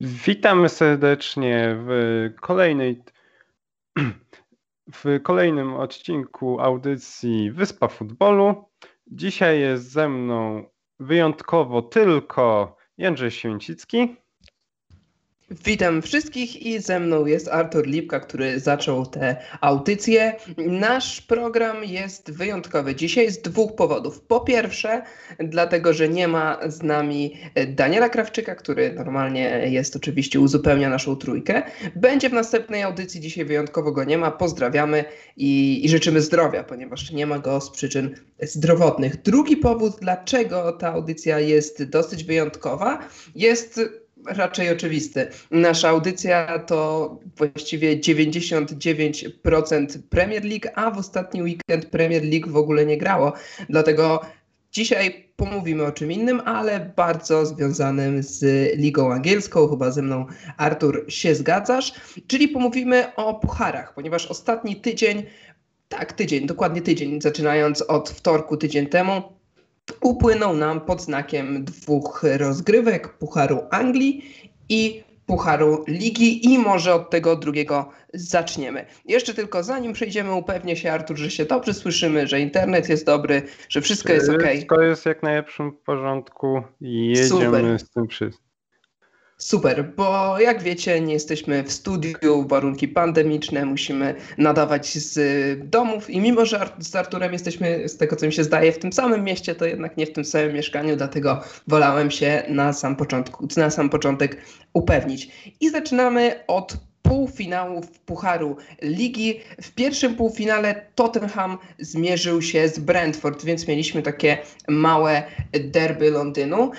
Witamy serdecznie w kolejnej w kolejnym odcinku audycji Wyspa Futbolu. Dzisiaj jest ze mną wyjątkowo tylko Jędrzej Święcicki. Witam wszystkich i ze mną jest Artur Lipka, który zaczął tę audycję. Nasz program jest wyjątkowy dzisiaj z dwóch powodów. Po pierwsze, dlatego, że nie ma z nami Daniela Krawczyka, który normalnie jest oczywiście uzupełnia naszą trójkę. Będzie w następnej audycji, dzisiaj wyjątkowo go nie ma. Pozdrawiamy i, i życzymy zdrowia, ponieważ nie ma go z przyczyn zdrowotnych. Drugi powód, dlaczego ta audycja jest dosyć wyjątkowa, jest raczej oczywisty. Nasza audycja to właściwie 99% Premier League, a w ostatni weekend Premier League w ogóle nie grało. Dlatego dzisiaj pomówimy o czym innym, ale bardzo związanym z Ligą Angielską. Chyba ze mną Artur się zgadzasz. Czyli pomówimy o pucharach, ponieważ ostatni tydzień, tak tydzień, dokładnie tydzień, zaczynając od wtorku tydzień temu, upłynął nam pod znakiem dwóch rozgrywek Pucharu Anglii i Pucharu Ligi i może od tego drugiego zaczniemy. Jeszcze tylko zanim przejdziemy, upewnię się Artur, że się dobrze słyszymy, że internet jest dobry, że wszystko jest ok. Wszystko jest jak najlepszym porządku i jedziemy Super. z tym wszystkim. Super, bo jak wiecie, nie jesteśmy w studiu, warunki pandemiczne, musimy nadawać z domów i mimo, że z Arturem jesteśmy, z tego co mi się zdaje, w tym samym mieście, to jednak nie w tym samym mieszkaniu, dlatego wolałem się na sam, początku, na sam początek upewnić. I zaczynamy od półfinałów Pucharu Ligi. W pierwszym półfinale Tottenham zmierzył się z Brentford, więc mieliśmy takie małe derby Londynu.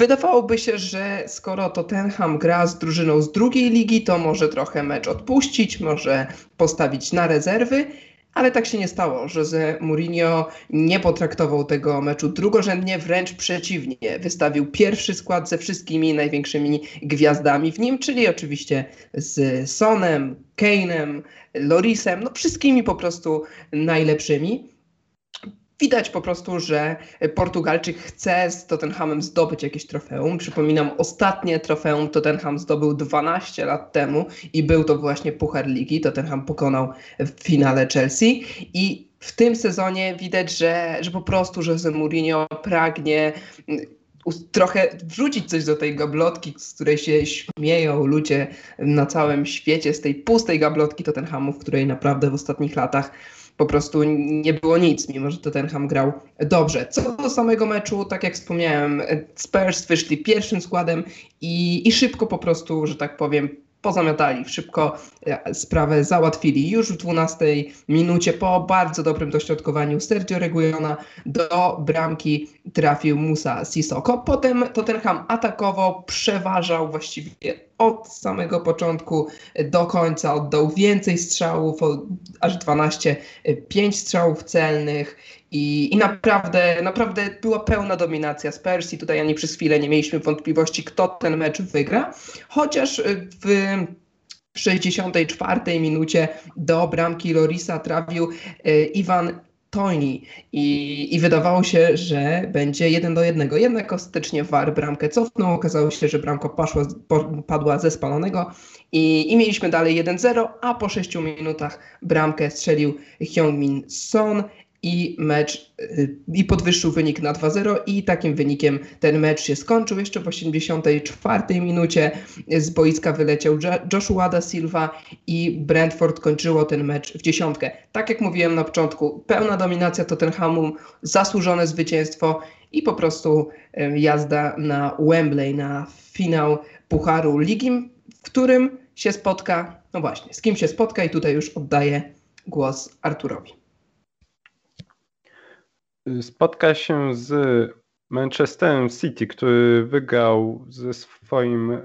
Wydawałoby się, że skoro Tottenham gra z drużyną z drugiej ligi, to może trochę mecz odpuścić, może postawić na rezerwy, ale tak się nie stało. Jose Mourinho nie potraktował tego meczu drugorzędnie, wręcz przeciwnie. Wystawił pierwszy skład ze wszystkimi największymi gwiazdami w nim, czyli oczywiście z Sonem, Kane'em, Lorisem, no wszystkimi po prostu najlepszymi. Widać po prostu, że Portugalczyk chce z Tottenhamem zdobyć jakieś trofeum. Przypominam, ostatnie trofeum Tottenham zdobył 12 lat temu i był to właśnie Puchar Ligi. Tottenham pokonał w finale Chelsea i w tym sezonie widać, że, że po prostu Jose Mourinho pragnie mm, trochę wrzucić coś do tej gablotki, z której się śmieją ludzie na całym świecie, z tej pustej gablotki Tottenhamu, w której naprawdę w ostatnich latach po prostu nie było nic, mimo że Tottenham grał dobrze. Co do samego meczu, tak jak wspomniałem, Spurs wyszli pierwszym składem i, i szybko po prostu, że tak powiem, pozamiatali, szybko sprawę załatwili. Już w 12 minucie po bardzo dobrym dośrodkowaniu Sergio Reguilona do bramki trafił Musa Sissoko. Potem Tottenham atakował, przeważał właściwie od samego początku do końca, oddał więcej strzałów, aż 12, 5 strzałów celnych i, i naprawdę, naprawdę była pełna dominacja z Persji. Tutaj ani przez chwilę nie mieliśmy wątpliwości, kto ten mecz wygra. Chociaż w 64 minucie do bramki Lorisa trafił e, Iwan Toni i, i wydawało się, że będzie jeden do jednego. Jednak ostatecznie VAR bramkę cofnął. Okazało się, że bramka poszła, padła ze spalonego i, i mieliśmy dalej 1-0, a po 6 minutach bramkę strzelił Hyungmin Son i mecz y, i podwyższył wynik na 2-0 i takim wynikiem ten mecz się skończył. Jeszcze w 84 minucie z boiska wyleciał Joshua da Silva i Brentford kończyło ten mecz w dziesiątkę. Tak jak mówiłem na początku, pełna dominacja Tottenhamu, zasłużone zwycięstwo i po prostu jazda na Wembley, na finał Pucharu Ligi, w którym się spotka, no właśnie, z kim się spotka i tutaj już oddaję głos Arturowi spotka się z Manchesterem City, który wygrał ze swoim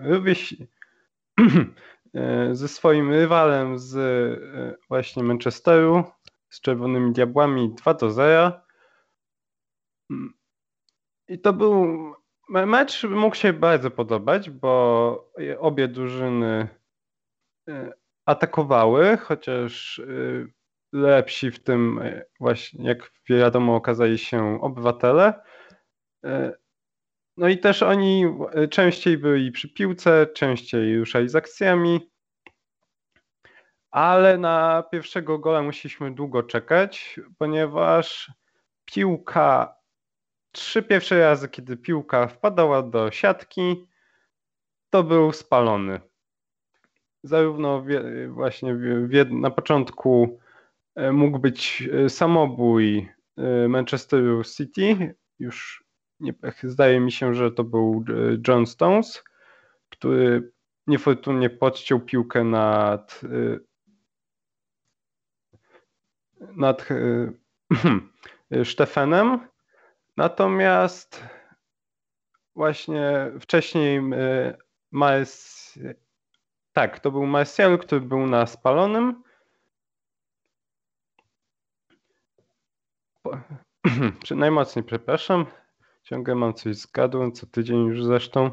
ze swoim rywalem z e, właśnie Manchesteru, z Czerwonymi Diabłami 2 do 0. I to był mecz mógł się bardzo podobać, bo obie drużyny e, atakowały, chociaż e, lepsi w tym e, właśnie, jak wiadomo, okazali się obywatele. E, no i też oni częściej byli przy piłce, częściej ruszali z akcjami, ale na pierwszego gola musieliśmy długo czekać, ponieważ piłka, trzy pierwsze razy, kiedy piłka wpadała do siatki, to był spalony. Zarówno właśnie na początku e, mógł być e, samobój e, Manchesteru City, już nie, zdaje mi się, że to był John Stones, który niefortunnie podciął piłkę nad nad Stefenem. Natomiast właśnie wcześniej Miles, tak, to był Martial, który był na spalonym. Czy najmocniej przepraszam. Ciągle mam coś zgadłem, co tydzień już zresztą.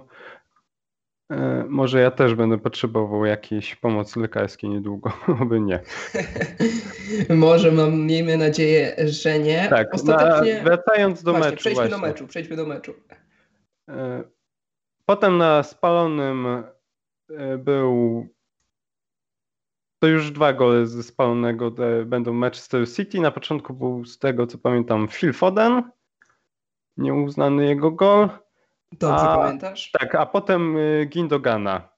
E, może ja też będę potrzebował jakiejś pomocy lekarskiej niedługo, oby nie. Może mam, miejmy nadzieję, że nie. Tak, Ostatecznie... na, wracając do właśnie, meczu. Przejdźmy właśnie. do meczu, przejdźmy do meczu. E, potem na spalonym e, był to już dwa gole ze spalonego będą Manchester City. Na początku był z tego co pamiętam Phil Foden. Nieuznany jego gol. Dobrze a, pamiętasz? Tak, a potem y, Gindogana.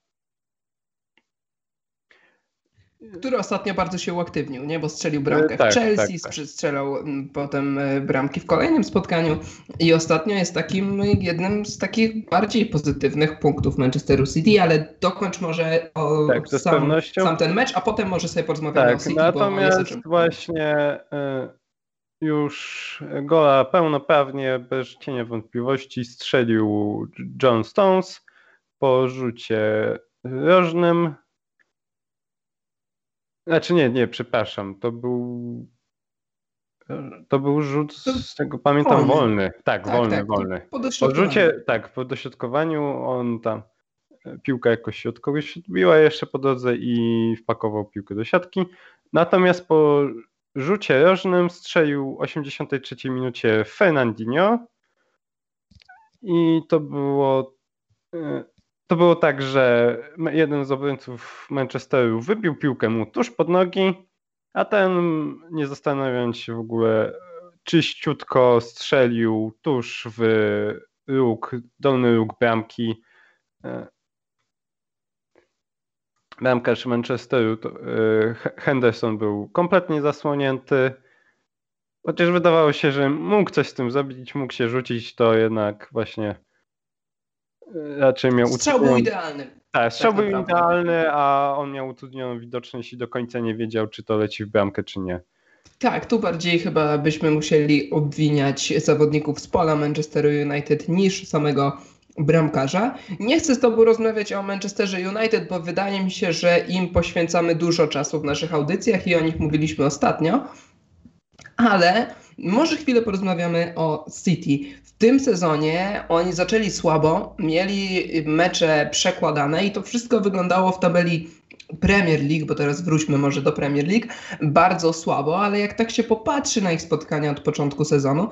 Który ostatnio bardzo się uaktywnił, nie? bo strzelił bramkę tak, w Chelsea, tak, tak. strzelał mm, potem y, bramki w kolejnym spotkaniu i ostatnio jest takim jednym z takich bardziej pozytywnych punktów Manchesteru City, ale dokończ może o tak, sam, sam, ten mecz, a potem może sobie porozmawiamy tak, o City. Natomiast właśnie y, już gola pełnoprawnie, bez cienia wątpliwości, strzelił John Stones po rzucie rożnym. Znaczy nie, nie, przepraszam, to był to był rzut, z tego pamiętam, wolny. wolny. Tak, tak, wolny, tak, wolny. Po, rzucie, tak, po dośrodkowaniu on tam piłka jakoś się od kogoś odbiła jeszcze po drodze i wpakował piłkę do siatki. Natomiast po rzucie rożnym strzelił w 83 minucie Fernandinho i to było e, to było tak, że jeden z obrońców Manchesteru wybił piłkę mu tuż pod nogi, a ten nie zastanawiając się w ogóle czyściutko strzelił tuż w róg, dolny róg bramki e, bramkarz Manchesteru, y, Henderson był kompletnie zasłonięty. Chociaż wydawało się, że mógł coś z tym zrobić, mógł się rzucić, to jednak właśnie raczej miał Strzał był idealny. Tak, strzał tak był naprawdę. idealny, a on miał utrudnioną widoczność i do końca nie wiedział, czy to leci w bramkę, czy nie. Tak, tu bardziej chyba byśmy musieli obwiniać zawodników z pola Manchesteru United niż samego bramkarza. Nie chcę z Tobą rozmawiać o Manchesterze United, bo wydaje mi się, że im poświęcamy dużo czasu w naszych audycjach i o nich mówiliśmy ostatnio, ale może chwilę porozmawiamy o City. W tym sezonie oni zaczęli słabo, mieli mecze przekładane i to wszystko wyglądało w tabeli Premier League, bo teraz wróćmy może do Premier League, bardzo słabo, ale jak tak się popatrzy na ich spotkania od początku sezonu,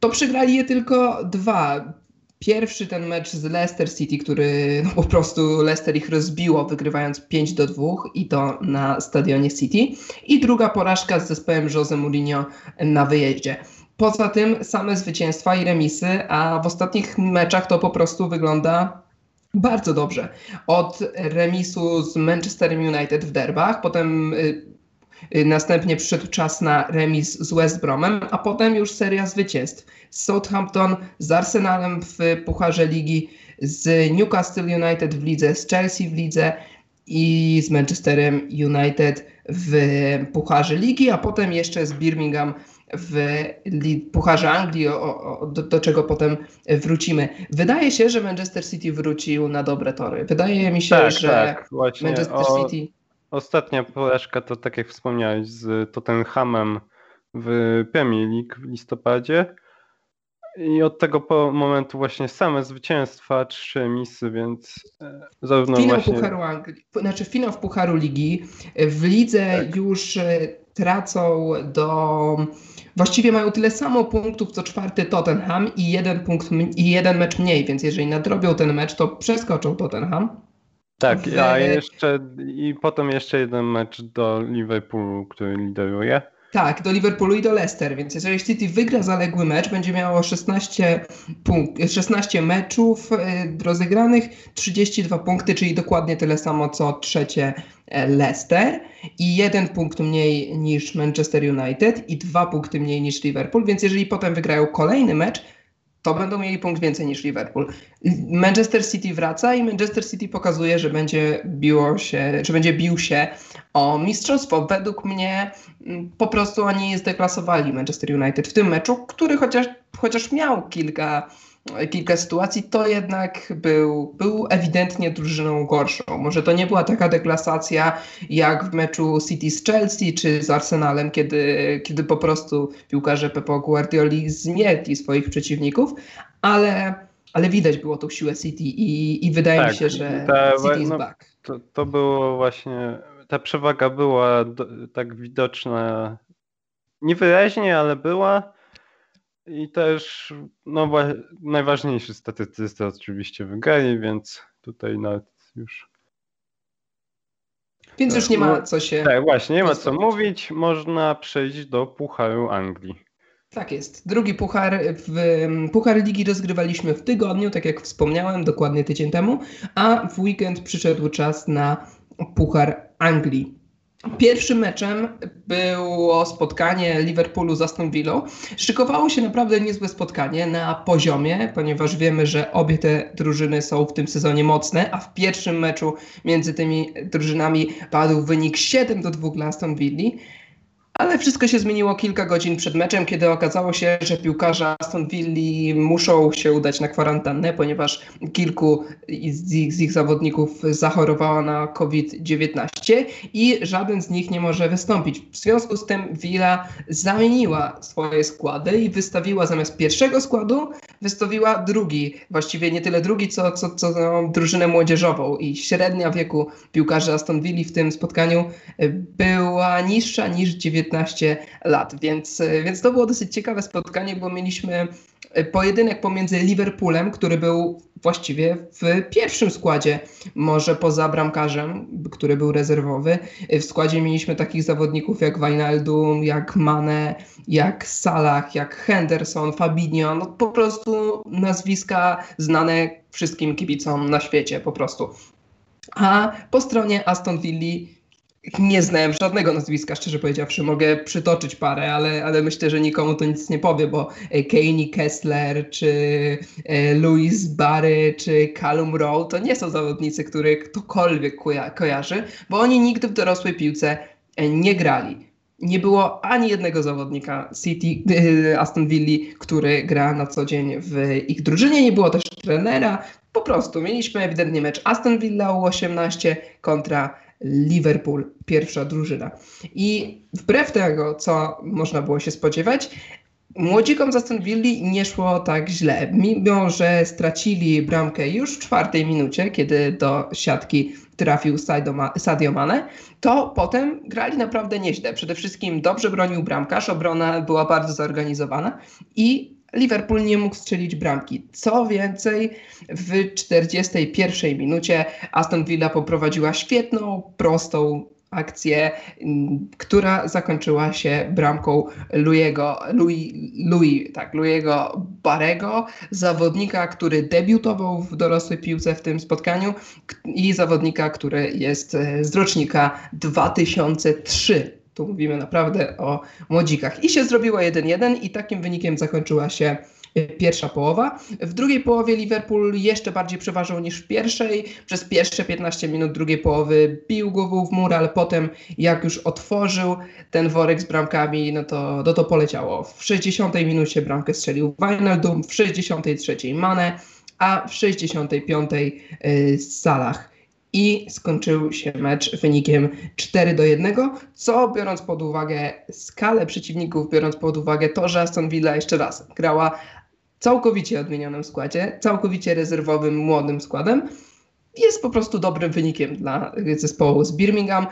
to przegrali je tylko dwa. Pierwszy ten mecz z Leicester City, który no, po prostu Leicester ich rozbiło, wygrywając 5 do 2 i to na stadionie City. I druga porażka z zespołem Jose Mourinho na wyjeździe. Poza tym same zwycięstwa i remisy, a w ostatnich meczach to po prostu wygląda bardzo dobrze. Od remisu z Manchesterem United w derbach, potem y, następnie przyszedł czas na remis z West Bromem, a potem już seria zwycięstw z Southampton, z Arsenalem w Pucharze Ligi, z Newcastle United w lidze, z Chelsea w lidze i z Manchesterem United w Pucharze Ligi, a potem jeszcze z Birmingham w Pucharze Anglii, o, o, do, do, czego potem wrócimy. Wydaje się, że Manchester City wrócił na dobre tory. Wydaje mi się, tak, że tak, Manchester o, City. Ostatnia porażka to, tak jak wspomniałeś, z Tottenhamem w Premier League w listopadzie. I od tego momentu właśnie same zwycięstwa, trzy misy, więc e, zarówno finał właśnie... Pucharu Anglii, znaczy finał w Pucharu Ligi. W lidze tak. już e, tracą do właściwie mają tyle samo punktów co czwarty Tottenham i jeden, punkt, i jeden mecz mniej, więc jeżeli nadrobią ten mecz, to przeskoczą Tottenham. Tak, a jeszcze i potem jeszcze jeden mecz do Liverpoolu, który lideruje. Tak, do Liverpoolu i do Leicester, więc jeżeli City wygra zaległy mecz, będzie miało 16, punk- 16 meczów y, rozegranych, 32 punkty, czyli dokładnie tyle samo co trzecie e, Leicester i jeden punkt mniej niż Manchester United i dwa punkty mniej niż Liverpool, więc jeżeli potem wygrają kolejny mecz, to będą mieli punkt więcej niż Liverpool. Manchester City wraca i Manchester City pokazuje, że będzie biło się, że będzie bił się o mistrzostwo. Według mnie mm, po prostu oni zdeklasowali Manchester United w tym meczu, który chociaż, chociaż miał kilka kilka sytuacji, to jednak był, był ewidentnie drużyną gorszą. Może to nie była taka deklasacja jak w meczu City z Chelsea czy z Arsenalem, kiedy, kiedy po prostu piłkarze Pepo Guardioli zmietli swoich przeciwników, ale, ale widać było tą siłę City i, i wydaje tak, mi się, że ta, City is no, back. To, to było właśnie, ta przewaga była do, tak widoczna, niewyraźnie, ale była i też no, najważniejszy statystycy oczywiście wygrali, więc tutaj nawet już. Więc już nie ma no, co się. Tak, właśnie, nie ma co mówić. Można przejść do Pucharu Anglii. Tak jest. Drugi puchar, w, puchar ligi rozgrywaliśmy w tygodniu, tak jak wspomniałem, dokładnie tydzień temu, a w weekend przyszedł czas na Puchar Anglii. Pierwszym meczem było spotkanie Liverpoolu z Aston Villą. Szykowało się naprawdę niezłe spotkanie na poziomie, ponieważ wiemy, że obie te drużyny są w tym sezonie mocne, a w pierwszym meczu między tymi drużynami padł wynik 7 do 2 dla Aston Villa. Ale wszystko się zmieniło kilka godzin przed meczem, kiedy okazało się, że piłkarze Aston Villa muszą się udać na kwarantannę, ponieważ kilku z ich, z ich zawodników zachorowało na COVID-19 i żaden z nich nie może wystąpić. W związku z tym Villa zamieniła swoje składy i wystawiła zamiast pierwszego składu, wystawiła drugi, właściwie nie tyle drugi, co, co, co no, drużynę młodzieżową. I średnia wieku piłkarzy Aston Villa w tym spotkaniu była niższa niż 19 15 lat, więc, więc to było dosyć ciekawe spotkanie, bo mieliśmy pojedynek pomiędzy Liverpoolem, który był właściwie w pierwszym składzie, może poza bramkarzem, który był rezerwowy. W składzie mieliśmy takich zawodników jak Wijnaldum, jak Mane, jak Salah, jak Henderson, Fabinho, no po prostu nazwiska znane wszystkim kibicom na świecie po prostu. A po stronie Aston Villa nie znałem żadnego nazwiska, szczerze powiedziawszy. Mogę przytoczyć parę, ale, ale myślę, że nikomu to nic nie powie, bo e, Kane Kessler, czy e, Louis Barry, czy Callum Rowe to nie są zawodnicy, których ktokolwiek koja kojarzy, bo oni nigdy w dorosłej piłce e, nie grali. Nie było ani jednego zawodnika City, Aston Villa, który gra na co dzień w ich drużynie. Nie było też trenera. Po prostu mieliśmy ewidentnie mecz Aston Villa U18 kontra Liverpool, pierwsza drużyna. I wbrew tego, co można było się spodziewać, młodzikom z Aston Villa nie szło tak źle. Mimo, że stracili bramkę już w czwartej minucie, kiedy do siatki trafił Sadio Mane, to potem grali naprawdę nieźle. Przede wszystkim dobrze bronił bramkarz, obrona była bardzo zorganizowana i Liverpool nie mógł strzelić bramki. Co więcej, w 41 minucie Aston Villa poprowadziła świetną, prostą akcję, która zakończyła się bramką Louiego, Louis, Louis, tak, Louiego Barego, zawodnika, który debiutował w dorosłej piłce w tym spotkaniu i zawodnika, który jest z rocznika 2003 tu mówimy naprawdę o młodzikach. I się zrobiło 1-1 i takim wynikiem zakończyła się e, pierwsza połowa. W drugiej połowie Liverpool jeszcze bardziej przeważał niż w pierwszej. Przez pierwsze 15 minut drugiej połowy bił głową w mur, ale potem jak już otworzył ten worek z bramkami, no to, no to poleciało. W 60 minucie bramkę strzelił Wijnaldum, w 63 Mane, a w 65 y, Salah i skończył się mecz wynikiem 4 do 1, co biorąc pod uwagę skalę przeciwników, biorąc pod uwagę to, że Aston Villa jeszcze raz grała całkowicie odmienionym składzie, całkowicie rezerwowym, młodym składem, jest po prostu dobrym wynikiem dla zespołu z Birmingham,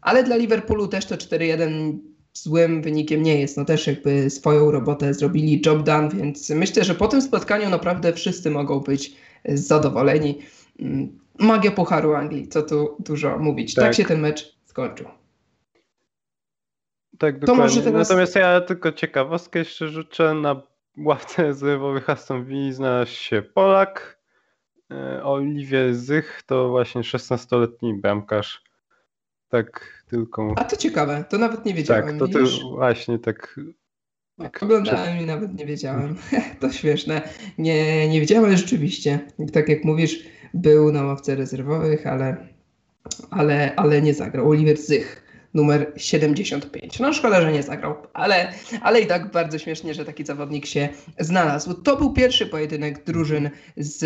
ale dla Liverpoolu też to 4-1 złym wynikiem nie jest. No też jakby swoją robotę zrobili, job done, więc myślę, że po tym spotkaniu naprawdę wszyscy mogą być zadowoleni. Magia Pucharu Anglii, co tu dużo mówić. Tak, tak się ten mecz skończył. Tak, dokładnie. Teraz... Natomiast ja tylko ciekawostkę jeszcze życzę. Na ławce rezerwowych Aston Villa znalazł się Polak. E, Olivier Zych to właśnie 16-letni bramkarz. Tak tylko. A to ciekawe, to nawet nie wiedziałem. Tak, to, to właśnie tak. tak Oglądałem i nawet nie wiedziałem. to śmieszne. Nie, nie wiedziałem rzeczywiście. Tak jak mówisz, był na ławce rezerwowych, ale, ale, ale nie zagrał. Oliver Zych numer 75. No szkoda, że nie zagrał, ale, ale i tak bardzo śmiesznie, że taki zawodnik się znalazł. To był pierwszy pojedynek drużyn z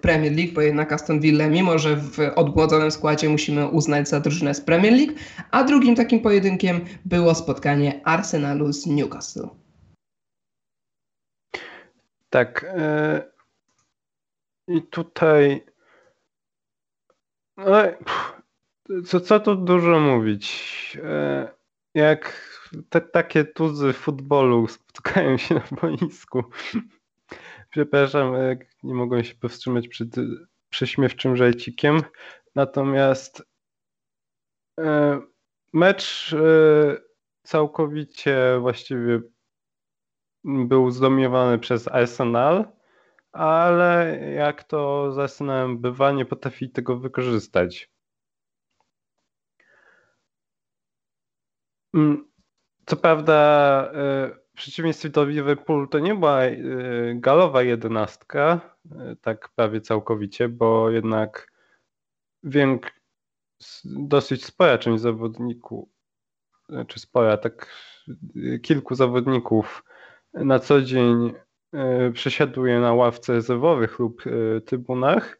Premier League, bo jednak Aston Villa, mimo że w odmłodzonym składzie musimy uznać za drużynę z Premier League, a drugim takim pojedynkiem było spotkanie Arsenalu z Newcastle. Tak. Yy... I tutaj. No, co, co tu dużo mówić? E, jak te takie tuzy futbolu spotkają się na boisku. Przepraszam, nie mogłem się powstrzymać przed prześmiewczym żejcikiem. Natomiast e, mecz e, całkowicie właściwie był zdominowany przez Arsenal, ale jak to z Arsenalem bywa, nie potrafi tego wykorzystać. Mm, co prawda, e, w przeciwieństwie do Liverpoolu to nie była e, galowa jedenastka, e, tak prawie całkowicie, bo jednak dosyć spora część zawodników, czy spora, tak kilku zawodników na co dzień przesiaduje na ławce rezerwowych lub trybunach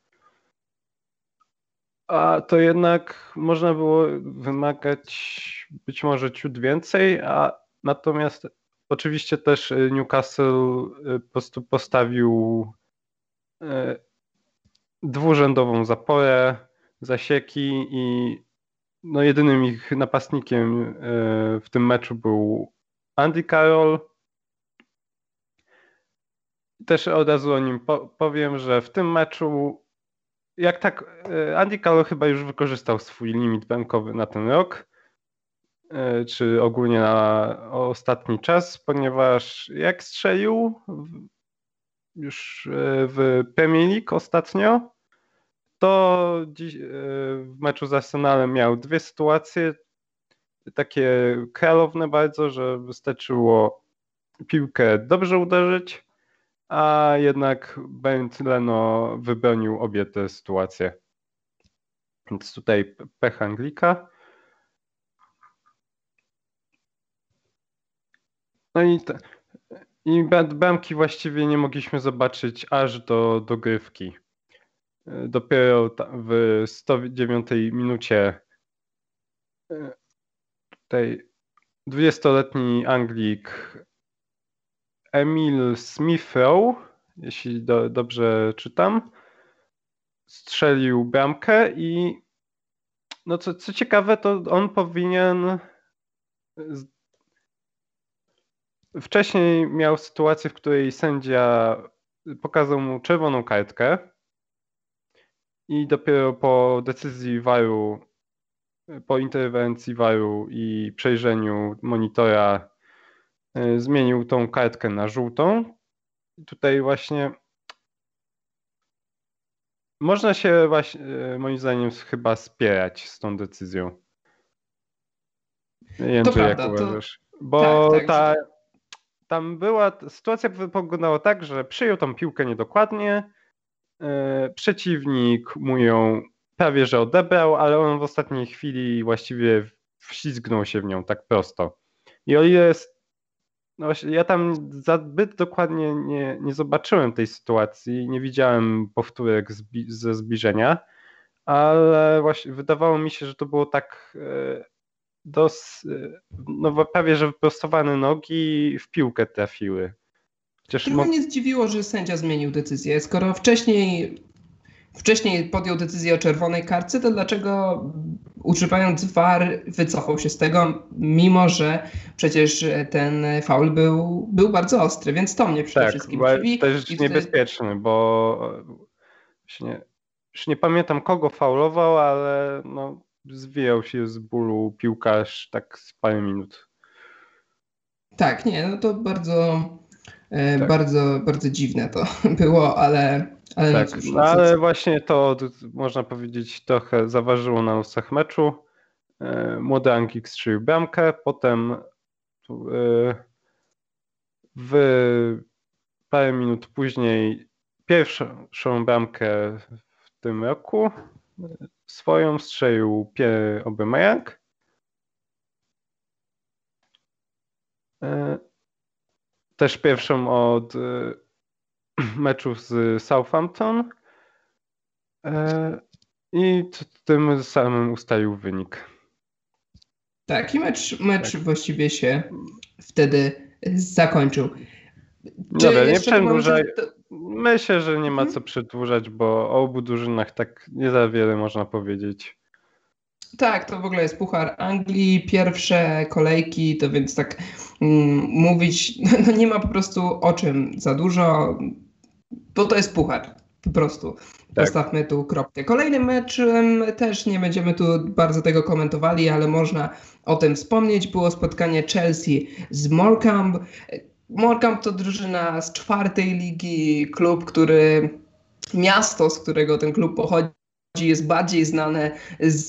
a to jednak można było wymagać być może ciut więcej, a natomiast oczywiście też Newcastle y, po prostu postawił dwurzędową zaporę, zasieki i no jedynym ich napastnikiem w tym meczu był Andy Carroll. Też od razu o nim powiem, że w tym meczu jak tak, e, Andy Carroll chyba już wykorzystał swój limit bankowy na ten rok, e, czy ogólnie na ostatni czas, ponieważ jak strzelił już e, w Premier League ostatnio, to w meczu z Arsenalem miał dwie sytuacje, takie kralowne bardzo, że wystarczyło piłkę dobrze uderzyć, a jednak Bent Leno wybronił obie te sytuacje. Więc tutaj pech Anglika. No i, te, i bramki właściwie nie mogliśmy zobaczyć aż do dogrywki. Dopiero w 109 minucie e, tutaj 20-letni Anglik Emil Smithrow, jeśli do, dobrze czytam, strzelił bramkę i no co, co ciekawe, to on powinien wcześniej miał sytuację, w której sędzia pokazał mu czerwoną kartkę i dopiero po decyzji waru, po interwencji waru i przejrzeniu monitora zmienił tą kartkę na żółtą. Tutaj właśnie można się właśnie, e, moim zdaniem, chyba spierać z tą decyzją. Nie wiem, to czy prawda, jak uważasz. To... Bo tak, tak. ta, tam była, sytuacja wyglądała tak, że przyjął tą piłkę niedokładnie, yy, przeciwnik mu ją prawie że odebrał, ale on w ostatniej chwili właściwie wślizgnął się w nią tak prosto. I o ile no właśnie, ja tam zbyt dokładnie nie, nie zobaczyłem tej sytuacji, nie widziałem powtórek zbi ze zbliżenia, ale właśnie wydawało mi się, że to było tak e, dos, e, no prawie, że wyprostowane nogi w piłkę trafiły. Chociaż mo- mnie zdziwiło, że sędzia zmienił decyzję. Skoro wcześniej, wcześniej podjął decyzję o czerwonej kartce, to dlaczego używając VAR wycofał się z tego, mimo że przecież ten faul był, był bardzo ostry, więc to mnie przede tak, wszystkim dziwi. też tutaj... niebezpieczny, bo właśnie, już nie pamiętam kogo faulował, ale no, zwijał się z bólu piłkarz tak z parę minut. Tak, nie, no to bardzo, e, tak. bardzo, bardzo dziwne to było, ale, ale tak, no no ale właśnie to można powiedzieć trochę zaważyło na losach meczu. E, młody Anglik strzelił bramkę, potem e, w parę minut później pierwszą bramkę w tym roku swoją strzelił Pierre Aubameyang. Też pierwszą od meczu z Southampton i tym samym ustalił wynik. Tak, i mecz, mecz tak. właściwie się wtedy zakończył. Dobra, nie przedłużaj. Myślę, że nie ma mhm. co przedłużać, bo o obu drużynach tak nie za wiele można powiedzieć. Tak, to w ogóle jest Puchar Anglii, pierwsze kolejki, to więc tak mm, mówić, no nie ma po prostu o czym za dużo, bo to jest Puchar, po prostu. Tak. Postawmy tu kropkę. Kolejnym meczem też nie będziemy tu bardzo tego komentowali, ale można o tym wspomnieć. Było spotkanie Chelsea z Morecambe. Morecambe to drużyna z czwartej ligi, klub, który miasto, z którego ten klub pochodzi, jest bardziej znane z,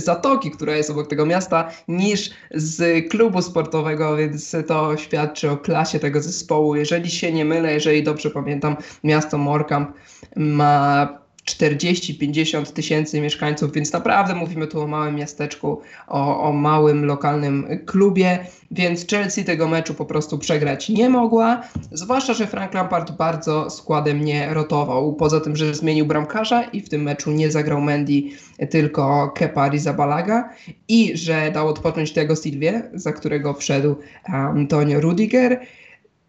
z Zatoki, która jest obok tego miasta, niż z klubu sportowego, więc to świadczy o klasie tego zespołu. Jeżeli się nie mylę, jeżeli dobrze pamiętam, miasto Morecambe ma 40-50 tysięcy mieszkańców, więc naprawdę mówimy tu o małym miasteczku, o, o, małym lokalnym klubie, więc Chelsea tego meczu po prostu przegrać nie mogła, zwłaszcza, że Frank Lampard bardzo składem nie rotował, poza tym, że zmienił bramkarza i w tym meczu nie zagrał Mendy, tylko Kepa Arrizabalaga i że dał odpocząć tego Silvie, za którego wszedł Antonio Rudiger,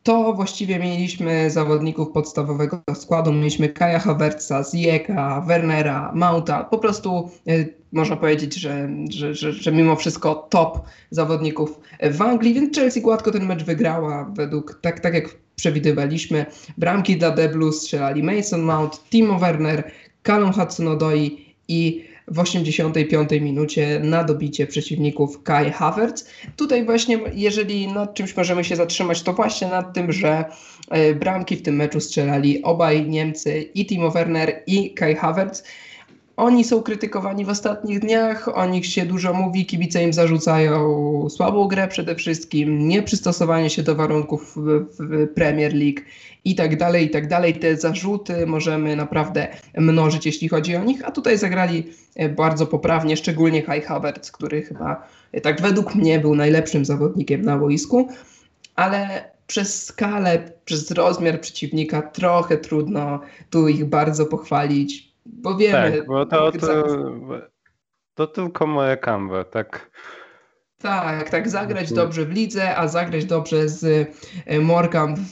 to właściwie mieliśmy zawodników podstawowego składu. Mieliśmy Kaja Havertza, Zieka, Wernera, Mauta. Po prostu y, można powiedzieć, że, że, że, że, mimo wszystko top zawodników w Anglii, więc Chelsea gładko ten mecz wygrała według, tak, tak jak przewidywaliśmy. Bramki dla Deblu strzelali Mason Mount, Timo Werner, Callum Hudson-Odoi i w 85 minucie na dobicie przeciwników Kai Havertz. Tutaj właśnie, jeżeli nad czymś możemy się zatrzymać, to właśnie nad tym, że e, bramki w tym meczu strzelali obaj Niemcy, i Timo Werner, i Kai Havertz. Oni są krytykowani w ostatnich dniach, o nich się dużo mówi, kibice im zarzucają słabą grę przede wszystkim, nieprzystosowanie się do warunków w, w Premier League i tak dalej, i tak dalej. Te zarzuty możemy naprawdę mnożyć, jeśli chodzi o nich, a tutaj zagrali e, bardzo poprawnie, szczególnie Kai Havertz, który chyba e, tak według mnie był najlepszym zawodnikiem na boisku, ale przez skalę, przez rozmiar przeciwnika trochę trudno tu ich bardzo pochwalić, bo wiemy... Tak, bo to, to, to tylko moje kamwe, tak... Tak, tak, zagrać dobrze w lidze, a zagrać dobrze z e, Morgan w,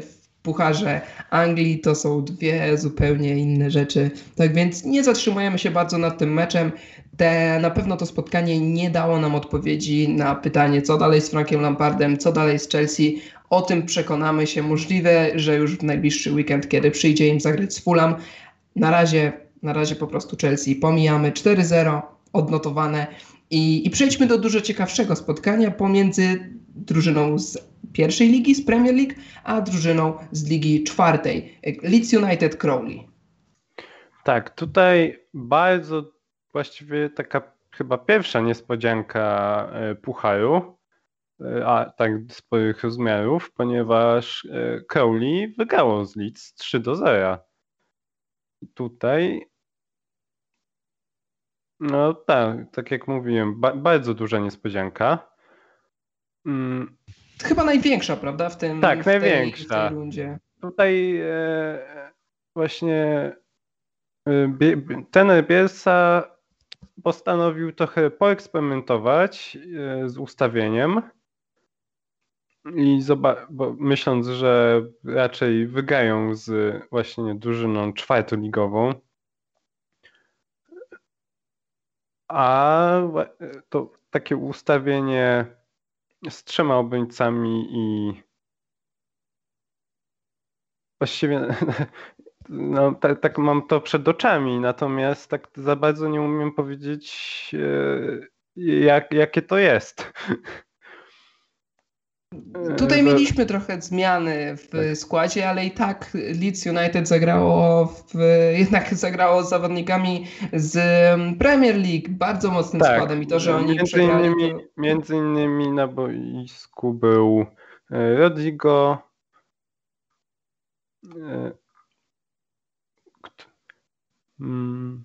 w Pucharze Anglii to są dwie zupełnie inne rzeczy. Tak więc nie zatrzymujemy się bardzo nad tym meczem. Te, na pewno to spotkanie nie dało nam odpowiedzi na pytanie, co dalej z Frankiem Lampardem, co dalej z Chelsea. O tym przekonamy się. Możliwe, że już w najbliższy weekend, kiedy przyjdzie im zagrać z Fulham. Na razie, na razie po prostu Chelsea pomijamy 4-0 odnotowane. I, I przejdźmy do dużo ciekawszego spotkania pomiędzy drużyną z pierwszej ligi, z Premier League, a drużyną z ligi czwartej, Leeds United Crowley. Tak, tutaj bardzo właściwie taka chyba pierwsza niespodzianka e, Pucharu, e, a tak sporych rozmiarów, ponieważ e, Crowley wygrało z Leeds 3 do 0. Tutaj no tak, tak jak mówiłem, ba bardzo duża niespodzianka. Mm. Chyba największa, prawda? W tym Tak, w największa. Tej, w tej rundzie. Tutaj e, właśnie e, ten Bielsa postanowił trochę poeksperymentować e, z ustawieniem i myśląc, że raczej wygają z właśnie drużyną czwartoligową, A to takie ustawienie z trzema obrońcami i właściwie no, tak, tak mam to przed oczami, natomiast tak za bardzo nie umiem powiedzieć, e, jak, jakie to jest. Tutaj e, mieliśmy trochę zmiany w tak. składzie, ale i tak Leeds United zagrało w, jednak zagrało z zawodnikami z Premier League bardzo mocnym tak. składem i to, że oni między innymi, to... między innymi na boisku był e, Rodrigo Hmm.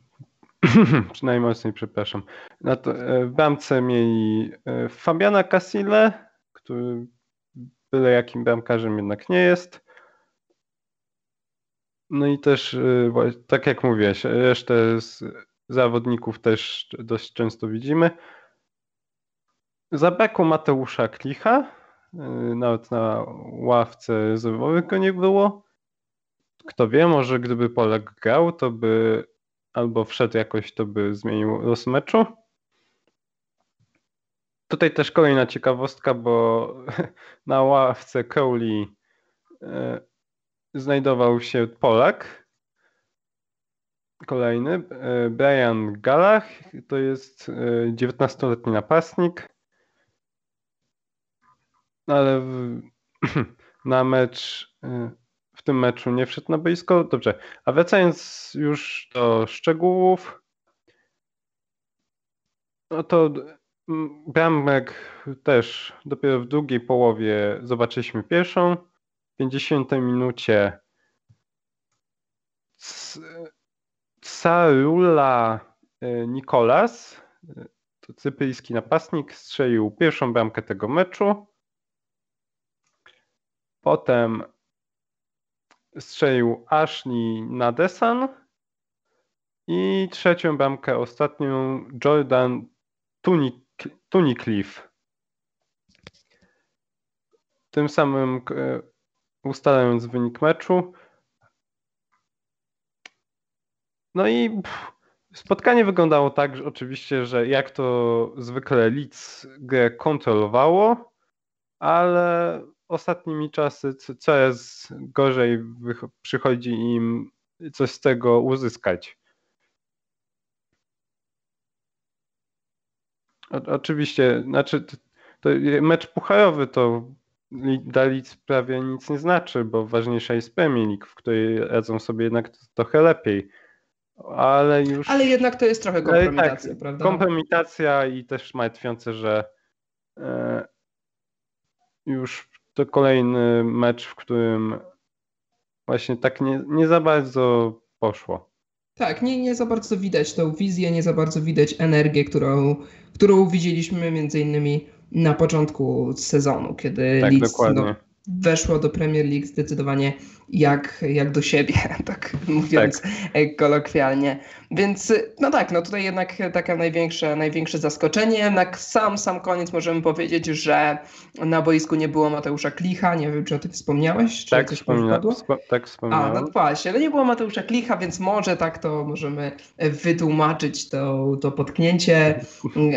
Przynajmniej przepraszam. Na to, e, w bramce mieli e, Fabiana Casile, który byle jakim bramkarzem jednak nie jest. No i też, e, tak jak mówiłeś, resztę z zawodników też dość często widzimy. Zabrakło Mateusza Klicha. Nawet na ławce rezerwowych go nie było. Kto wie, może gdyby Polak grał, to by albo wszedł jakoś, to by zmienił los meczu. Tutaj też kolejna ciekawostka, bo na ławce Crowley e, znajdował się Polak. Kolejny, e, Brian Galach, to jest 19-letni e, napastnik. Ale w, na mecz w tym meczu nie wszedł na boisko. Dobrze, a wracając już do szczegółów, no to bramek też dopiero w drugiej połowie zobaczyliśmy pierwszą. W 50 minucie Sarula e, Nikolas, e, to cypryjski napastnik, strzelił pierwszą bramkę tego meczu. Potem strzelił Ashley Nadesan i trzecią bramkę ostatnią Jordan Tunicliffe. Tym samym e, ustalając wynik meczu. No i spotkanie wyglądało tak, że oczywiście, że jak to zwykle Leeds grę kontrolowało, ale ostatnimi czasy coraz gorzej przychodzi im coś z tego uzyskać. O, oczywiście, znaczy to mecz pucharowy to dla Leeds prawie nic nie znaczy, bo ważniejsza jest Premier League, w której radzą sobie jednak trochę lepiej. Ale już. Ale jednak to jest trochę kompromitacja, tak, prawda? Kompromitacja i też martwiące, że e, już to kolejny mecz, w którym właśnie tak nie, nie za bardzo poszło. Tak, nie, nie za bardzo widać tą wizję, nie za bardzo widać energię, którą, którą widzieliśmy między innymi na początku sezonu, kiedy tak, Leeds no, weszło do Premier League zdecydowanie jak, jak do siebie, tak mówiąc tak. kolokwialnie. Więc no tak, no tutaj jednak takie największe, największe zaskoczenie. Na sam, sam koniec możemy powiedzieć, że na boisku nie było Mateusza Klicha, nie wiem czy o tym wspomniałeś, czy tak, coś wspomina, spo, tak wspomniałem. A, no właśnie, ale nie było Mateusza Klicha, więc może tak to możemy wytłumaczyć to, to potknięcie,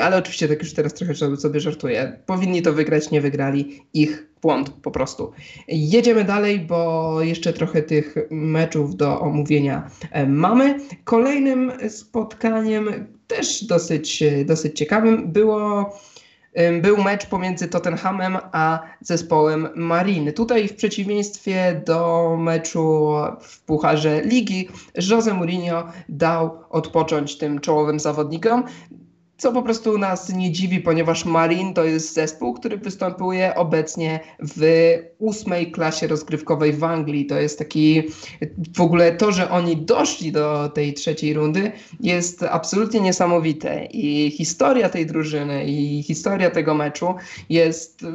ale oczywiście tak już teraz trochę sobie żartuję. Powinni to wygrać, nie wygrali, ich błąd po prostu. Jedziemy dalej, bo jeszcze trochę tych meczów do omówienia e, mamy. Kolejnym spotkaniem, też dosyć, dosyć ciekawym, było był mecz pomiędzy Tottenhamem a zespołem Mariny. Tutaj w przeciwieństwie do meczu w Pucharze Ligi, Jose Mourinho dał odpocząć tym czołowym zawodnikom co po prostu nas nie dziwi, ponieważ Marin to jest zespół, który występuje obecnie w ósmej klasie rozgrywkowej w Anglii. To jest taki w ogóle to, że oni doszli do tej trzeciej rundy jest absolutnie niesamowite i historia tej drużyny i historia tego meczu jest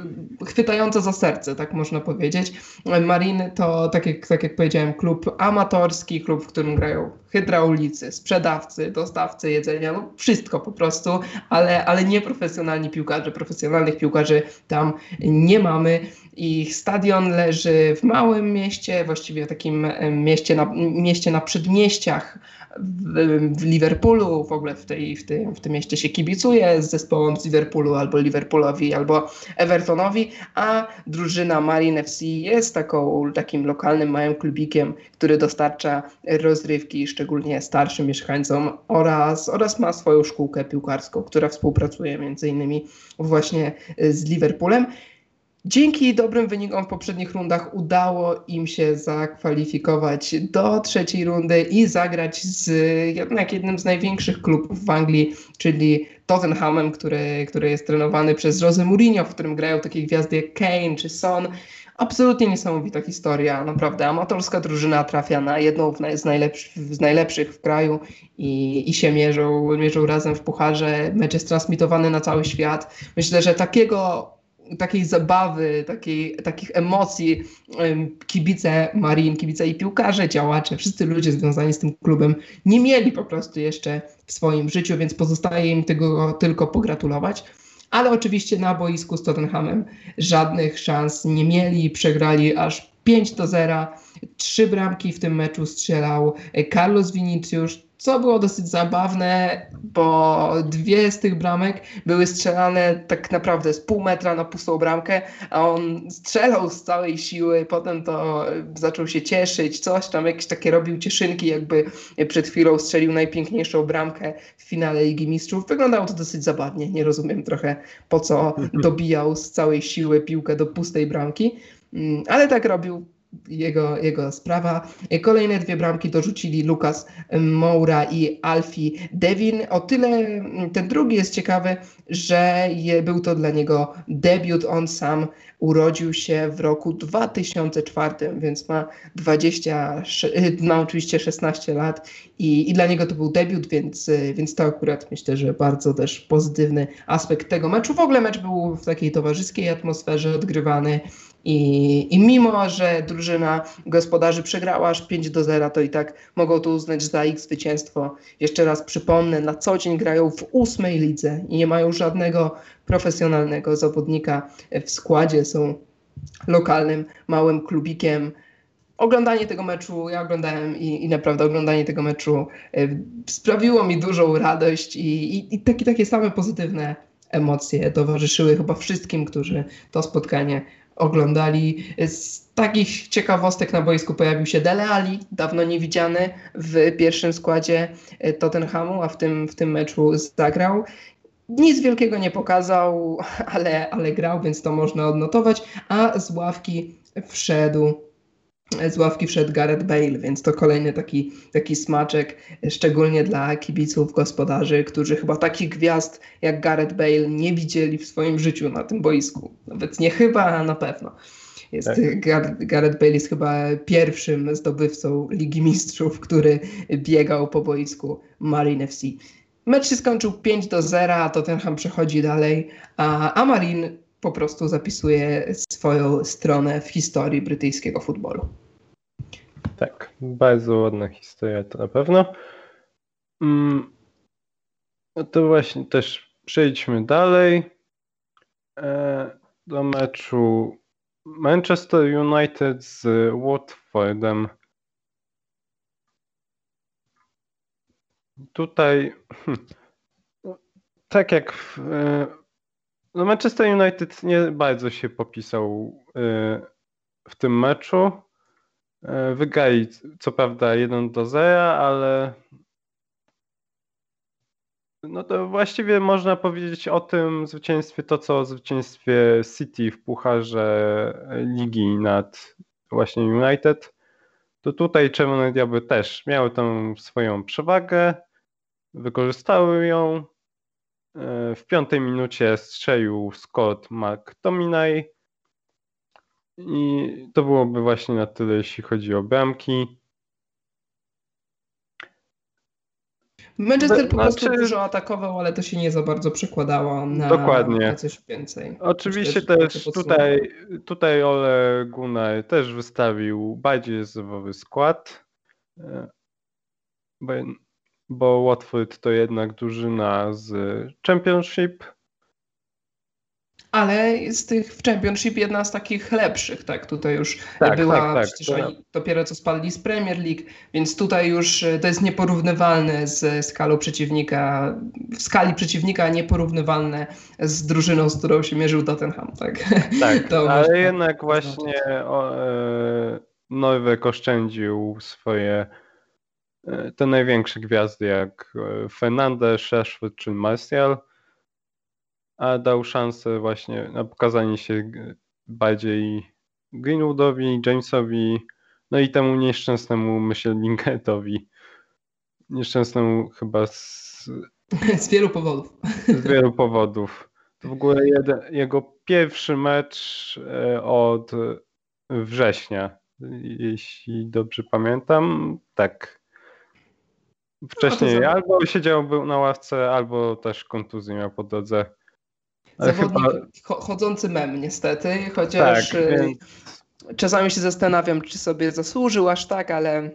chwytająca za serce, tak można powiedzieć. Marin to, tak jak, tak jak powiedziałem, klub amatorski, klub, w którym grają hydraulicy, sprzedawcy, dostawcy jedzenia, no wszystko po prostu ale, ale nie profesjonalni piłkarze. Profesjonalnych piłkarzy tam nie mamy. Ich stadion leży w małym mieście, właściwie w takim mieście na, mieście na przedmieściach w, w Liverpoolu, w ogóle w, tej, w, tym, w tym mieście się kibicuje z zespołem z Liverpoolu albo Liverpoolowi, albo Evertonowi, a drużyna Marine FC jest taką, takim lokalnym małym klubikiem, który dostarcza rozrywki szczególnie starszym mieszkańcom oraz, oraz ma swoją szkółkę piłkarską, która współpracuje między innymi właśnie z Liverpoolem. Dzięki dobrym wynikom w poprzednich rundach udało im się zakwalifikować do trzeciej rundy i zagrać z jednak jednym z największych klubów w Anglii, czyli Tottenhamem, który, który jest trenowany przez Jose Mourinho, w którym grają takie gwiazdy jak Kane czy Son. Absolutnie niesamowita historia, naprawdę. Amatorska drużyna trafia na jedną z, najlepszych, z najlepszych w kraju i, i się mierzą, mierzą razem w pucharze. Mecz jest transmitowany na cały świat. Myślę, że takiego takiej zabawy, takiej, takich emocji kibice Marin, kibice i piłkarze, działacze, wszyscy ludzie związani z tym klubem nie mieli po prostu jeszcze w swoim życiu, więc pozostaje im tego tylko pogratulować. Ale oczywiście na boisku z Tottenhamem żadnych szans nie mieli, przegrali aż 5 do 0. Trzy bramki w tym meczu strzelał Carlos Vinicius, co było dosyć zabawne, bo dwie z tych bramek były strzelane tak naprawdę z pół metra na pustą bramkę, a on strzelał z całej siły, potem to zaczął się cieszyć, coś tam, jakieś takie robił cieszynki, jakby przed chwilą strzelił najpiękniejszą bramkę w finale Ligi Mistrzów. Wyglądało to dosyć zabawnie, nie rozumiem trochę po co dobijał z całej siły piłkę do pustej bramki, mm, ale tak robił jego, jego sprawa. Kolejne dwie bramki dorzucili Lukas Moura i Alfie Devin. O tyle ten drugi jest ciekawy, że je, był to dla niego debiut. On sam urodził się w roku 2004, więc ma 20, ma oczywiście 16 lat i, i dla niego to był debiut, więc, więc to akurat myślę, że bardzo też pozytywny aspekt tego meczu. W ogóle mecz był w takiej towarzyskiej atmosferze odgrywany. I, I mimo, że drużyna gospodarzy przegrała aż 5 do 0, to i tak mogą to uznać za ich zwycięstwo. Jeszcze raz przypomnę, na co dzień grają w ósmej lidze i nie mają żadnego profesjonalnego zawodnika w składzie. Są lokalnym, małym klubikiem. Oglądanie tego meczu, ja oglądałem i, i naprawdę oglądanie tego meczu e, sprawiło mi dużą radość i, i, i takie, takie same pozytywne emocje towarzyszyły chyba wszystkim, którzy to spotkanie oglądali. Z takich ciekawostek na boisku pojawił się Dele Ali, dawno niewidziany w pierwszym składzie e, Tottenhamu, a w tym, w tym meczu zagrał. Nic wielkiego nie pokazał, ale, ale grał, więc to można odnotować, a z ławki wszedł z ławki wszedł Gareth Bale, więc to kolejny taki, taki smaczek, szczególnie dla kibiców gospodarzy, którzy chyba takich gwiazd jak Gareth Bale nie widzieli w swoim życiu na tym boisku. Nawet nie chyba, a na pewno. Jest, tak. Gareth Bale jest chyba pierwszym zdobywcą Ligi Mistrzów, który biegał po boisku Marine FC. Mecz się skończył 5 do 0, a Tottenham przechodzi dalej, a, a Marine po prostu zapisuje swoją stronę w historii brytyjskiego futbolu. Tak, bardzo ładna historia to na pewno. Mm, no to właśnie też przejdźmy dalej e, do meczu Manchester United z Watfordem. Tutaj, hmm, tak jak w, e, no Manchester United nie bardzo się popisał e, w tym meczu. E, wygrali co prawda 1 do 0, ale no to właściwie można powiedzieć o tym zwycięstwie to, co o zwycięstwie City w pucharze ligi nad właśnie United. To tutaj Czerwone Diabły też miały tam swoją przewagę, wykorzystały ją. E, w piątej minucie strzelił Scott McTominay i to byłoby właśnie na tyle, jeśli chodzi o bramki. Manchester po prostu znaczy... dużo atakował, ale to się nie za bardzo przekładało na, Dokładnie. na coś więcej. Oczywiście Myślę, też tutaj, tutaj Ole Gunnar też wystawił bardziej rezerwowy skład, e, bo, Watford to jednak drużyna z Championship, ale z tych w Championship jedna z takich lepszych, tak? Tutaj już tak, była, tak, tak, przecież oni dopiero co spadli z Premier League, więc tutaj już e, to jest nieporównywalne z skalą przeciwnika, w skali przeciwnika nieporównywalne z drużyną, z którą się mierzył Tottenham, tak? Tak, ale jednak właśnie o, e, Nowek oszczędził swoje te największe gwiazdy jak e, Fernandez, Rashford czy Martial, a dał szansę właśnie na pokazanie się bardziej Greenwoodowi, Jamesowi, no i temu nieszczęsnemu, myślę, Linketowi. Nieszczęsnemu chyba z... Z wielu powodów. Z wielu powodów. To w ogóle jeden, jego pierwszy mecz e, od września, jeśli dobrze pamiętam. Tak. Wcześniej no albo siedział był na ławce, albo też kontuzję miał po drodze. Zawodnik chyba... chodzący mem niestety, chociaż tak, y, więc... czasami się zastanawiam, czy sobie zasłużył aż tak, ale,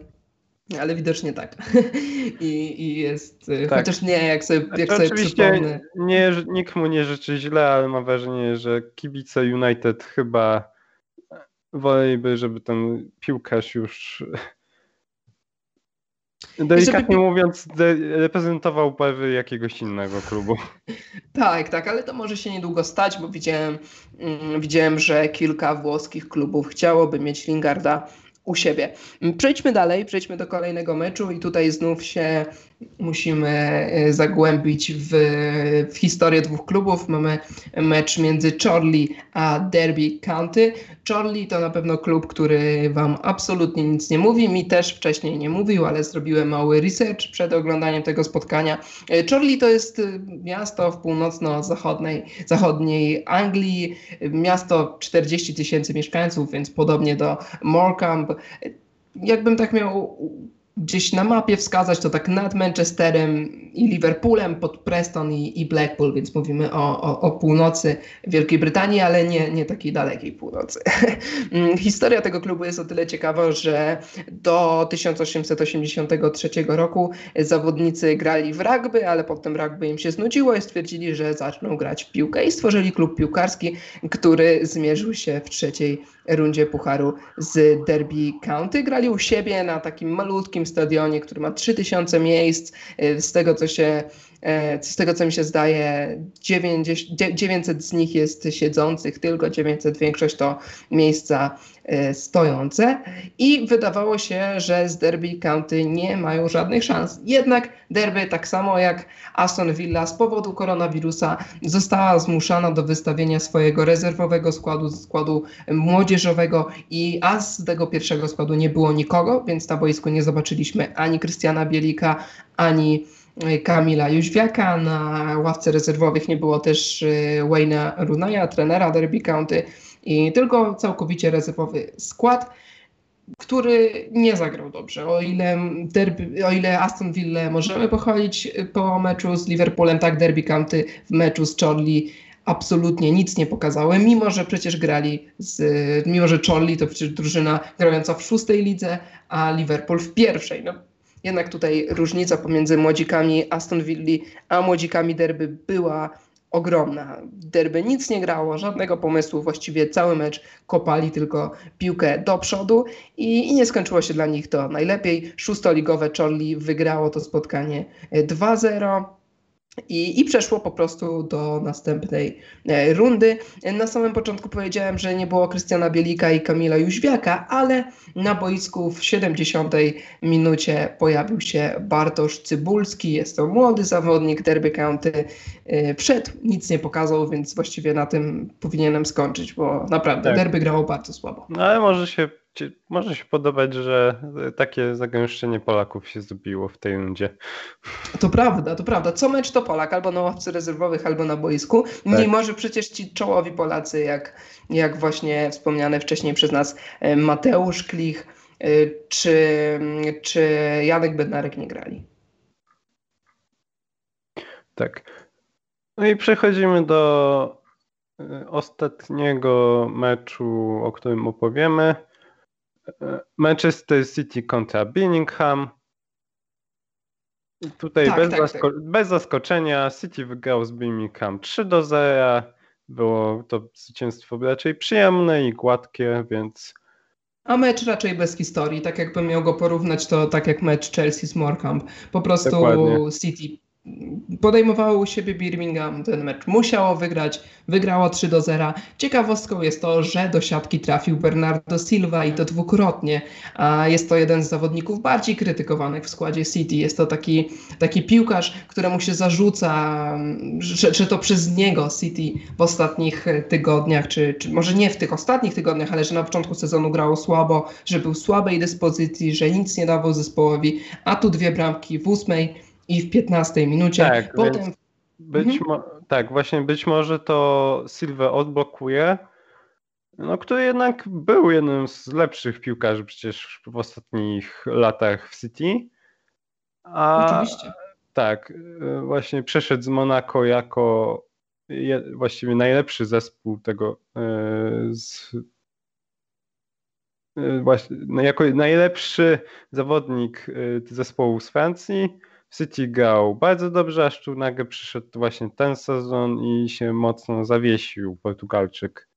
ale widocznie tak. I, i jest, y, tak. chociaż nie, jak sobie, jak znaczy, sobie przypomnę. Nie, nikt mu nie życzy źle, ale mam wrażenie, że kibice United chyba woleliby, żeby ten piłkarz już Delikatnie żeby... mówiąc, reprezentował barwy jakiegoś innego klubu. Tak, tak, ale to może się niedługo stać, bo widziałem, mm, widziałem, że kilka włoskich klubów chciałoby mieć Lingarda u siebie. Przejdźmy dalej, przejdźmy do kolejnego meczu i tutaj znów się musimy e, zagłębić w, w, historię dwóch klubów. Mamy mecz między Chorley a Derby County. Chorley to na pewno klub, który Wam absolutnie nic nie mówi. Mi też wcześniej nie mówił, ale zrobiłem mały research przed oglądaniem tego spotkania. E, Chorley to jest e, miasto w północno-zachodniej zachodniej Anglii, miasto 40 tysięcy mieszkańców, więc podobnie do Morecambe. Jakbym tak miał gdzieś na mapie wskazać, to tak nad Manchesterem i Liverpoolem, pod Preston i, i Blackpool, więc mówimy o, o, o, północy Wielkiej Brytanii, ale nie, nie takiej dalekiej północy. Historia tego klubu jest o tyle ciekawa, że do 1883 roku zawodnicy grali w rugby, ale potem rugby im się znudziło i stwierdzili, że zaczną grać w piłkę i stworzyli klub piłkarski, który zmierzył się w trzeciej rundzie Pucharu z Derby County. Grali u siebie na takim malutkim stadionie, który ma 3000 miejsc. Y, z tego, co się z tego co mi się zdaje, 900 z nich jest siedzących, tylko 900, większość to miejsca y, stojące. I wydawało się, że z Derby County nie mają żadnych szans. Jednak Derby, tak samo jak Aston Villa, z powodu koronawirusa została zmuszana do wystawienia swojego rezerwowego składu, składu młodzieżowego, i a z tego pierwszego składu nie było nikogo, więc na boisku nie zobaczyliśmy ani Krystiana Bielika, ani e, Kamila Jóźwiaka. Na ławce rezerwowych nie było też e, Wayne'a Runaya, trenera Derby County, i tylko całkowicie rezerwowy skład który nie zagrał dobrze. O ile, derby, o ile Aston Villa możemy pochwalić po meczu z Liverpoolem, tak Derby County w meczu z Chorley absolutnie nic nie pokazały, mimo że przecież grali z, mimo że Chorley to przecież drużyna grająca w szóstej lidze, a Liverpool w pierwszej. No, jednak tutaj różnica pomiędzy młodzikami Aston Villa a młodzikami Derby była ogromna. Derby nic nie grało, żadnego pomysłu, właściwie cały mecz kopali tylko piłkę do przodu i, i nie skończyło się dla nich to najlepiej. Szóstoligowe Chorley wygrało to spotkanie 2-0. I, I przeszło po prostu do następnej e, rundy. Na samym początku powiedziałem, że nie było Krystiana Bielika i Kamila Jóźwiaka, ale na boisku w 70 minucie pojawił się Bartosz Cybulski. Jest to młody zawodnik Derby County. E, przed nic nie pokazał, więc właściwie na tym powinienem skończyć, bo naprawdę tak. Derby grało bardzo słabo. No ale może się może się podobać, że takie zagęszczenie Polaków się zrobiło w tej rundzie. To prawda, to prawda. Co mecz to Polak, albo na ławce rezerwowych, albo na boisku. Tak. Mimo, że przecież ci czołowi Polacy, jak, jak właśnie wspomniane wcześniej przez nas e, Mateusz Klich e, czy, czy Janek Bednarek nie grali. Tak. No i przechodzimy do e, ostatniego meczu, o którym opowiemy. Manchester City kontra Birmingham. I tutaj tak, bez, tak, zasko tak. bez, zaskoczenia City wygrał z Birmingham 3 do 0. było to zwycięstwo raczej przyjemne i gładkie, więc a mecz raczej bez historii. Tak jakbym miał go porównać, to tak jak mecz Chelsea z Morecambe. Po prostu Dokładnie. City podejmowało u siebie Birmingham ten mecz. Musiało wygrać, wygrało 3 do 0. Ciekawostką jest to, że do siatki trafił Bernardo Silva i to dwukrotnie. A jest to jeden z zawodników bardziej krytykowanych w składzie City. Jest to taki, taki piłkarz, któremu się zarzuca, że, że to przez niego City w ostatnich tygodniach, czy, czy może nie w tych ostatnich tygodniach, ale że na początku sezonu grało słabo, że był słabej dyspozycji, że nic nie dawał zespołowi, a tu dwie bramki w ósmej i w 15 minucie. Tak, Potem... być mhm. tak, właśnie być może to Silva odblokuje, no, który jednak był jednym z lepszych piłkarzy przecież w ostatnich latach w City. A, Oczywiście. Tak, właśnie przeszedł z Monaco jako je, właściwie najlepszy zespół tego e, z, e, właśnie, no, jako najlepszy zawodnik zespołu z Francji City grał bardzo dobrze, aż tu nagle przyszedł właśnie ten sezon i się mocno zawiesił Portugalczyk.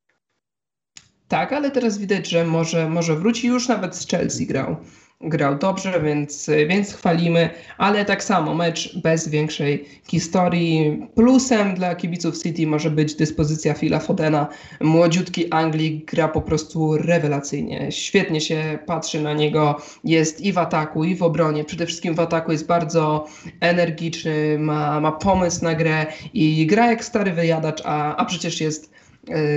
Tak, ale teraz widać, że może, może wróci. Już nawet z Chelsea grał grał dobrze, więc, więc chwalimy, ale tak samo mecz bez większej historii. Plusem dla kibiców City może być dyspozycja Phila Fodena. Młodziutki Anglik gra po prostu rewelacyjnie. Świetnie się patrzy na niego. Jest i w ataku, i w obronie. Przede wszystkim w ataku jest bardzo energiczny, ma, ma pomysł na grę i gra jak stary wyjadacz, a, a przecież jest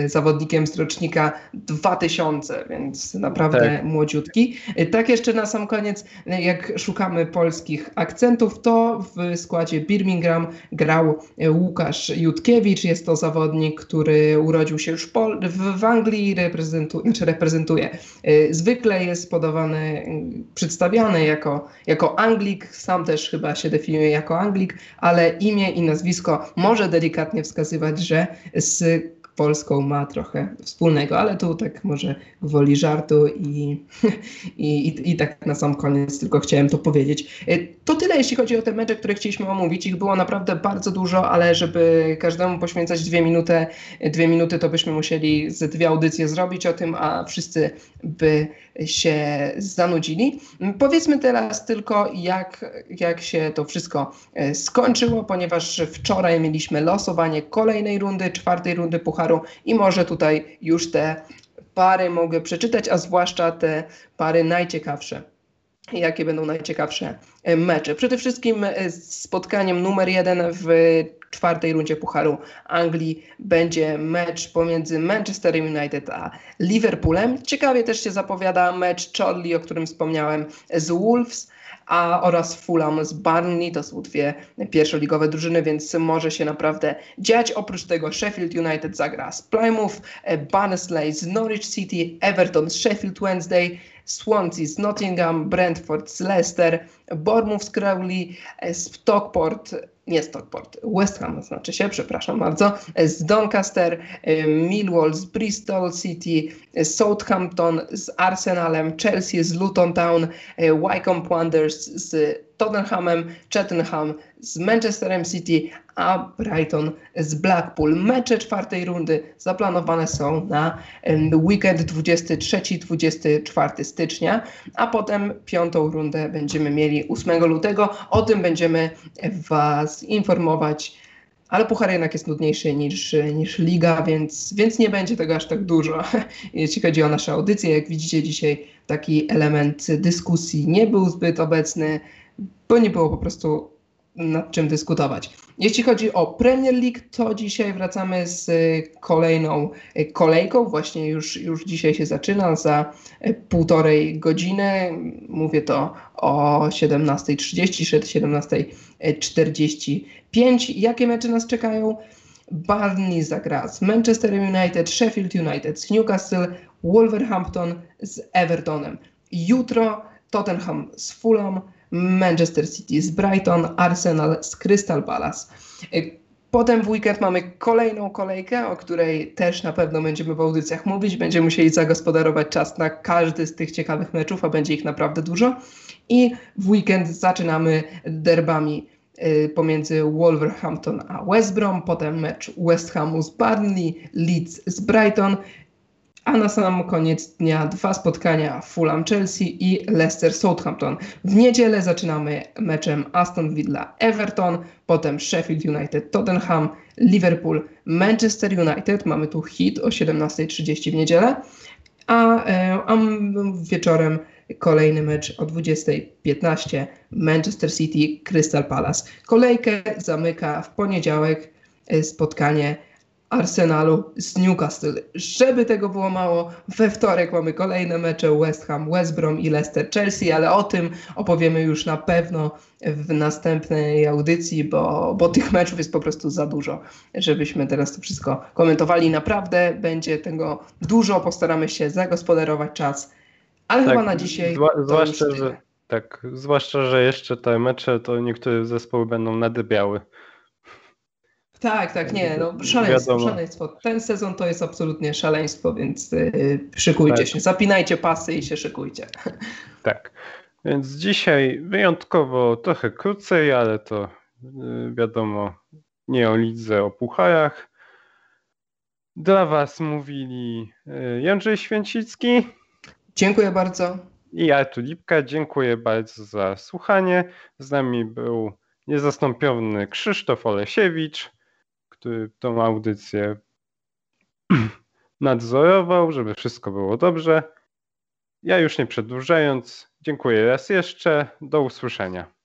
zawodnikiem z rocznika 2000, więc naprawdę tak. młodziutki. E, tak jeszcze na sam koniec, e, jak szukamy polskich akcentów, to w składzie Birmingham grał Łukasz Jutkiewicz. Jest to zawodnik, który urodził się już w, w Anglii, reprezentu, znaczy reprezentuje. Zwykle jest podawany, przedstawiany jako, jako Anglik, sam też chyba się definiuje jako Anglik, ale imię i nazwisko może delikatnie wskazywać, że z Polską ma trochę wspólnego, ale tu tak może gwoli żartu i, i, i, i, tak na sam koniec tylko chciałem to powiedzieć. E, to tyle, jeśli chodzi o te mecze, które chcieliśmy omówić. Ich było naprawdę bardzo dużo, ale żeby każdemu poświęcać dwie minuty, dwie minuty to byśmy musieli ze dwie audycje zrobić o tym, a wszyscy by się zanudzili. Powiedzmy teraz tylko, jak, jak się to wszystko e, skończyło, ponieważ wczoraj mieliśmy losowanie kolejnej rundy, czwartej rundy Pucharu i może tutaj już te pary mogę przeczytać, a zwłaszcza te pary najciekawsze jakie będą najciekawsze e, mecze. Przede wszystkim e, spotkaniem numer jeden w czwartej rundzie Pucharu Anglii będzie mecz pomiędzy Manchester United a Liverpoolem. Ciekawie też się zapowiada mecz Charlie, o którym wspomniałem, z Wolves a oraz Fulham z Burnley. To są dwie pierwszoligowe drużyny, więc może się naprawdę dziać. Oprócz tego Sheffield United zagra z Plymouth, e, Barnsley z Norwich City, Everton z Sheffield Wednesday, Swansea z Nottingham, Brentford z Leicester, Bournemouth z Crowley, e, Stockport nie Stockport, West Ham znaczy się, przepraszam bardzo, z Doncaster, e, Millwall z Bristol City, Southampton z Arsenalem, Chelsea z Luton Town, Wycombe Wanderers z Tottenhamem, Cheltenham z Manchesterem City, a Brighton z Blackpool. Mecze czwartej rundy zaplanowane są na weekend 23-24 stycznia, a potem piątą rundę będziemy mieli 8 lutego. O tym będziemy Was informować ale puchar jednak jest nudniejszy niż, niż liga, więc, więc nie będzie tego aż tak dużo. Jeśli chodzi o nasze audycje, jak widzicie dzisiaj taki element dyskusji nie był zbyt obecny, bo nie było po prostu nad czym dyskutować. Jeśli chodzi o Premier League, to dzisiaj wracamy z kolejną kolejką. Właśnie już, już dzisiaj się zaczyna za półtorej godziny. Mówię to o 17.30, 17.45. Jakie mecze nas czekają? Barney zagra z Manchester United, Sheffield United z Newcastle, Wolverhampton z Evertonem. Jutro Tottenham z Fulham, Manchester City z Brighton, Arsenal z Crystal Palace. Y, potem w weekend mamy kolejną kolejkę, o której też na pewno będziemy w audycjach mówić. Będziemy musieli zagospodarować czas na każdy z tych ciekawych meczów, a będzie ich naprawdę dużo. I w weekend zaczynamy derbami y, pomiędzy Wolverhampton a West Brom, potem mecz West Hamu z Burnley, Leeds z Brighton, a na sam koniec dnia dwa spotkania Fulham Chelsea i Leicester Southampton. W niedzielę zaczynamy meczem Aston Villa Everton, potem Sheffield United Tottenham, Liverpool Manchester United. Mamy tu hit o 17.30 w niedzielę, a, e, a wieczorem kolejny mecz o 20.15 Manchester City Crystal Palace. Kolejkę zamyka w poniedziałek e, spotkanie Arsenalu z Newcastle. Żeby tego było mało, we wtorek mamy kolejne mecze West Ham, West Brom i Leicester Chelsea, ale o tym opowiemy już na pewno w następnej audycji, bo, bo tych meczów jest po prostu za dużo, żebyśmy teraz to wszystko komentowali. Naprawdę będzie tego dużo, postaramy się zagospodarować czas, ale tak, chyba na dzisiaj. Zwłaszcza, że, tak, zwłaszcza, że jeszcze te mecze to niektóre zespoły będą nadybiały. Tak, tak, nie, no szaleństwo, Wiadomo. szaleństwo. Ten sezon to jest absolutnie szaleństwo, więc yy, szykujcie tak. się, zapinajcie pasy i się szykujcie. Tak, więc dzisiaj wyjątkowo trochę krócej, ale to yy, wiadomo, nie o lidze, o pucharach. Dla Was mówili yy, Jędrzej Święcicki. Dziękuję bardzo. I Artur Lipka. Dziękuję bardzo za słuchanie. Z nami był niezastąpiony Krzysztof Olesiewicz który tą audycję nadzorował, żeby wszystko było dobrze. Ja już nie przedłużając, dziękuję raz jeszcze. Do usłyszenia.